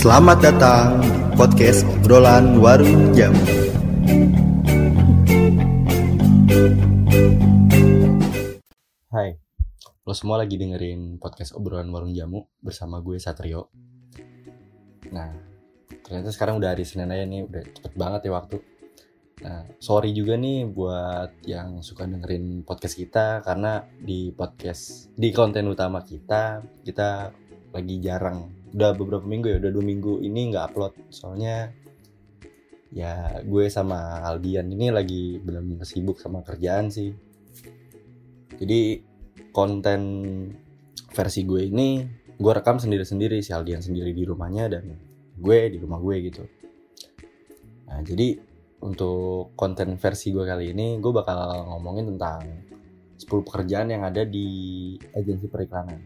Selamat datang di podcast obrolan warung jamu. Hai, lo semua lagi dengerin podcast obrolan warung jamu bersama gue Satrio. Nah, ternyata sekarang udah hari Senin aja nih, udah cepet banget ya waktu. Nah, sorry juga nih buat yang suka dengerin podcast kita karena di podcast di konten utama kita kita lagi jarang udah beberapa minggu ya udah dua minggu ini nggak upload. Soalnya ya gue sama Aldian ini lagi benar-benar sibuk sama kerjaan sih. Jadi konten versi gue ini gue rekam sendiri-sendiri si Aldian sendiri di rumahnya dan gue di rumah gue gitu. Nah jadi untuk konten versi gue kali ini gue bakal ngomongin tentang 10 pekerjaan yang ada di agensi periklanan.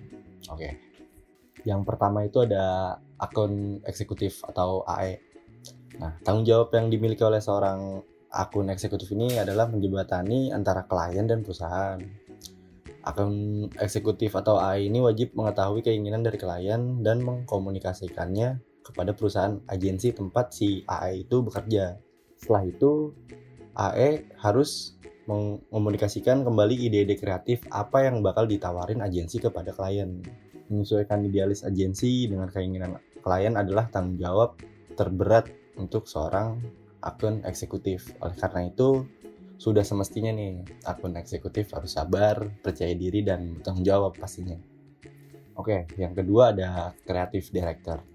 Oke. okay. Yang pertama itu ada akun eksekutif atau AE. Nah, tanggung jawab yang dimiliki oleh seorang akun eksekutif ini adalah menjembatani antara klien dan perusahaan. Akun eksekutif atau AE ini wajib mengetahui keinginan dari klien dan mengkomunikasikannya kepada perusahaan agensi tempat si AE itu bekerja. Setelah itu, AE harus mengkomunikasikan kembali ide-ide kreatif apa yang bakal ditawarin agensi kepada klien menyesuaikan idealis agensi dengan keinginan klien adalah tanggung jawab terberat untuk seorang akun eksekutif. Oleh karena itu, sudah semestinya nih akun eksekutif harus sabar, percaya diri dan bertanggung jawab pastinya. Oke, yang kedua ada creative director.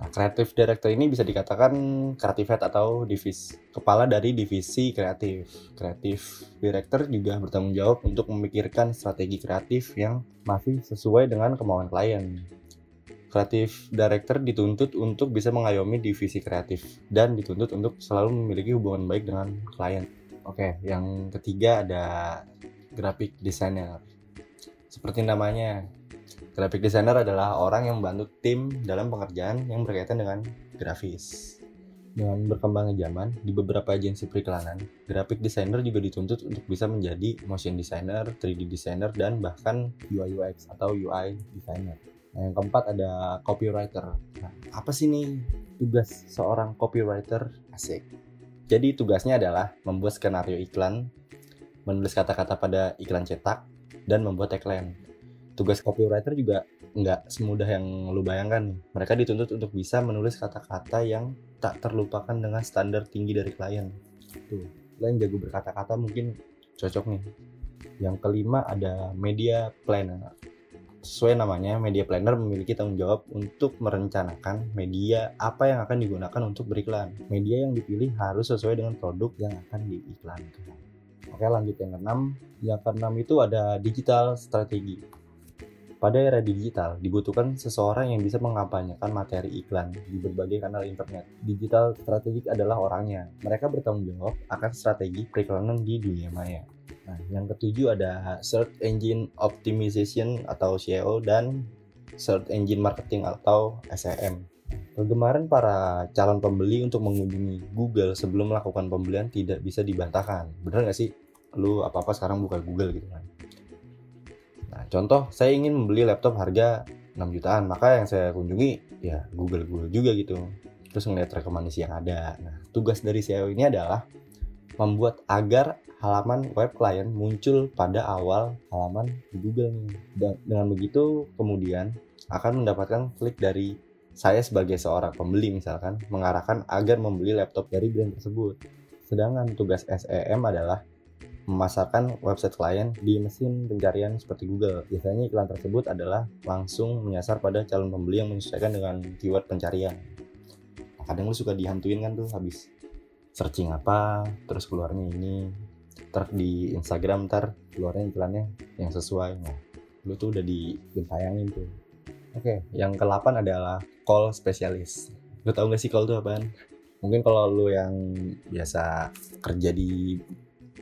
Nah, kreatif director ini bisa dikatakan kreatif head atau divis kepala dari divisi kreatif. Kreatif director juga bertanggung jawab untuk memikirkan strategi kreatif yang masih sesuai dengan kemauan klien. Kreatif director dituntut untuk bisa mengayomi divisi kreatif dan dituntut untuk selalu memiliki hubungan baik dengan klien. Oke, yang ketiga ada graphic designer. Seperti namanya, Graphic designer adalah orang yang membantu tim dalam pengerjaan yang berkaitan dengan grafis. Dengan berkembangnya zaman, di beberapa agensi periklanan, graphic designer juga dituntut untuk bisa menjadi motion designer, 3D designer, dan bahkan UI UX atau UI designer. Nah, yang keempat ada copywriter. Nah, apa sih nih tugas seorang copywriter? Asik. Jadi tugasnya adalah membuat skenario iklan, menulis kata-kata pada iklan cetak, dan membuat tagline tugas copywriter juga nggak semudah yang lu bayangkan nih. Mereka dituntut untuk bisa menulis kata-kata yang tak terlupakan dengan standar tinggi dari klien. Tuh, lo yang jago berkata-kata mungkin cocok nih. Yang kelima ada media planner. Sesuai namanya, media planner memiliki tanggung jawab untuk merencanakan media apa yang akan digunakan untuk beriklan. Media yang dipilih harus sesuai dengan produk yang akan diiklankan. Oke lanjut yang keenam. Yang keenam itu ada digital strategi pada era digital, dibutuhkan seseorang yang bisa mengampanyekan materi iklan di berbagai kanal internet. Digital strategik adalah orangnya. Mereka bertanggung jawab akan strategi periklanan di dunia maya. Nah, yang ketujuh ada Search Engine Optimization atau SEO dan Search Engine Marketing atau SEM. Kegemaran para calon pembeli untuk mengunjungi Google sebelum melakukan pembelian tidak bisa dibantahkan. Bener nggak sih? Lu apa-apa sekarang buka Google gitu kan? Nah, contoh saya ingin membeli laptop harga 6 jutaan, maka yang saya kunjungi ya Google Google juga gitu. Terus ngeliat rekomendasi yang ada. Nah, tugas dari SEO ini adalah membuat agar halaman web klien muncul pada awal halaman di Google nih. Dan dengan begitu kemudian akan mendapatkan klik dari saya sebagai seorang pembeli misalkan mengarahkan agar membeli laptop dari brand tersebut. Sedangkan tugas SEM adalah memasarkan website klien di mesin pencarian seperti Google. Biasanya iklan tersebut adalah langsung menyasar pada calon pembeli yang menyesuaikan dengan keyword pencarian. Nah, kadang lu suka dihantuin kan tuh habis searching apa, terus keluarnya ini, ter di Instagram ntar keluarnya iklannya yang sesuai. Nah, lu tuh udah ditayangin tuh. Oke, yang ke-8 adalah call spesialis. Lu tau gak sih call itu apaan? Mungkin kalau lu yang biasa kerja di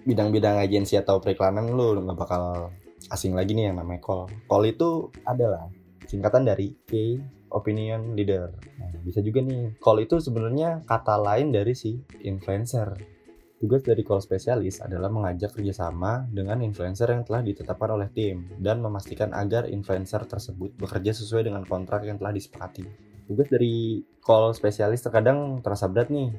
bidang-bidang agensi atau periklanan lu nggak bakal asing lagi nih yang namanya call. Call itu adalah singkatan dari key opinion leader. Nah, bisa juga nih, call itu sebenarnya kata lain dari si influencer. Tugas dari call spesialis adalah mengajak kerjasama dengan influencer yang telah ditetapkan oleh tim dan memastikan agar influencer tersebut bekerja sesuai dengan kontrak yang telah disepakati. tugas dari call spesialis terkadang terasa berat nih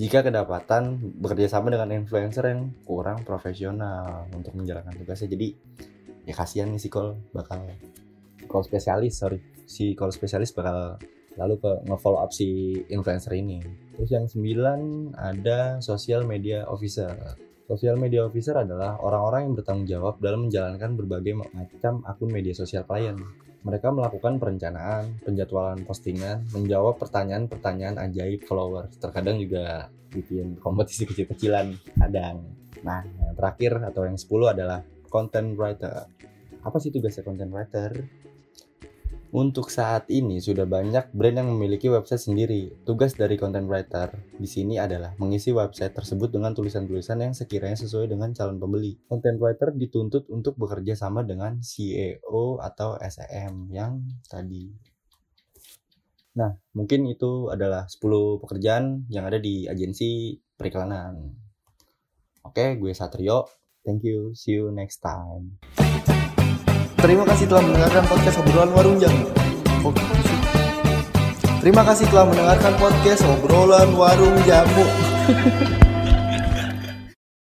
jika kedapatan bekerja sama dengan influencer yang kurang profesional untuk menjalankan tugasnya jadi ya kasihan nih si call bakal call spesialis sorry si call spesialis bakal lalu ke nge-follow up si influencer ini terus yang sembilan ada social media officer Social media officer adalah orang-orang yang bertanggung jawab dalam menjalankan berbagai macam akun media sosial klien. Mereka melakukan perencanaan, penjadwalan postingan, menjawab pertanyaan-pertanyaan ajaib followers. Terkadang juga bikin kompetisi kecil-kecilan, kadang. Nah, yang terakhir atau yang 10 adalah content writer. Apa sih tugasnya content writer? Untuk saat ini sudah banyak brand yang memiliki website sendiri. Tugas dari content writer di sini adalah mengisi website tersebut dengan tulisan-tulisan yang sekiranya sesuai dengan calon pembeli. Content writer dituntut untuk bekerja sama dengan CEO atau SEM yang tadi. Nah, mungkin itu adalah 10 pekerjaan yang ada di agensi periklanan. Oke, gue Satrio. Thank you. See you next time. Terima kasih telah mendengarkan podcast obrolan warung jamu. Oh, Terima kasih telah mendengarkan podcast obrolan warung jamu.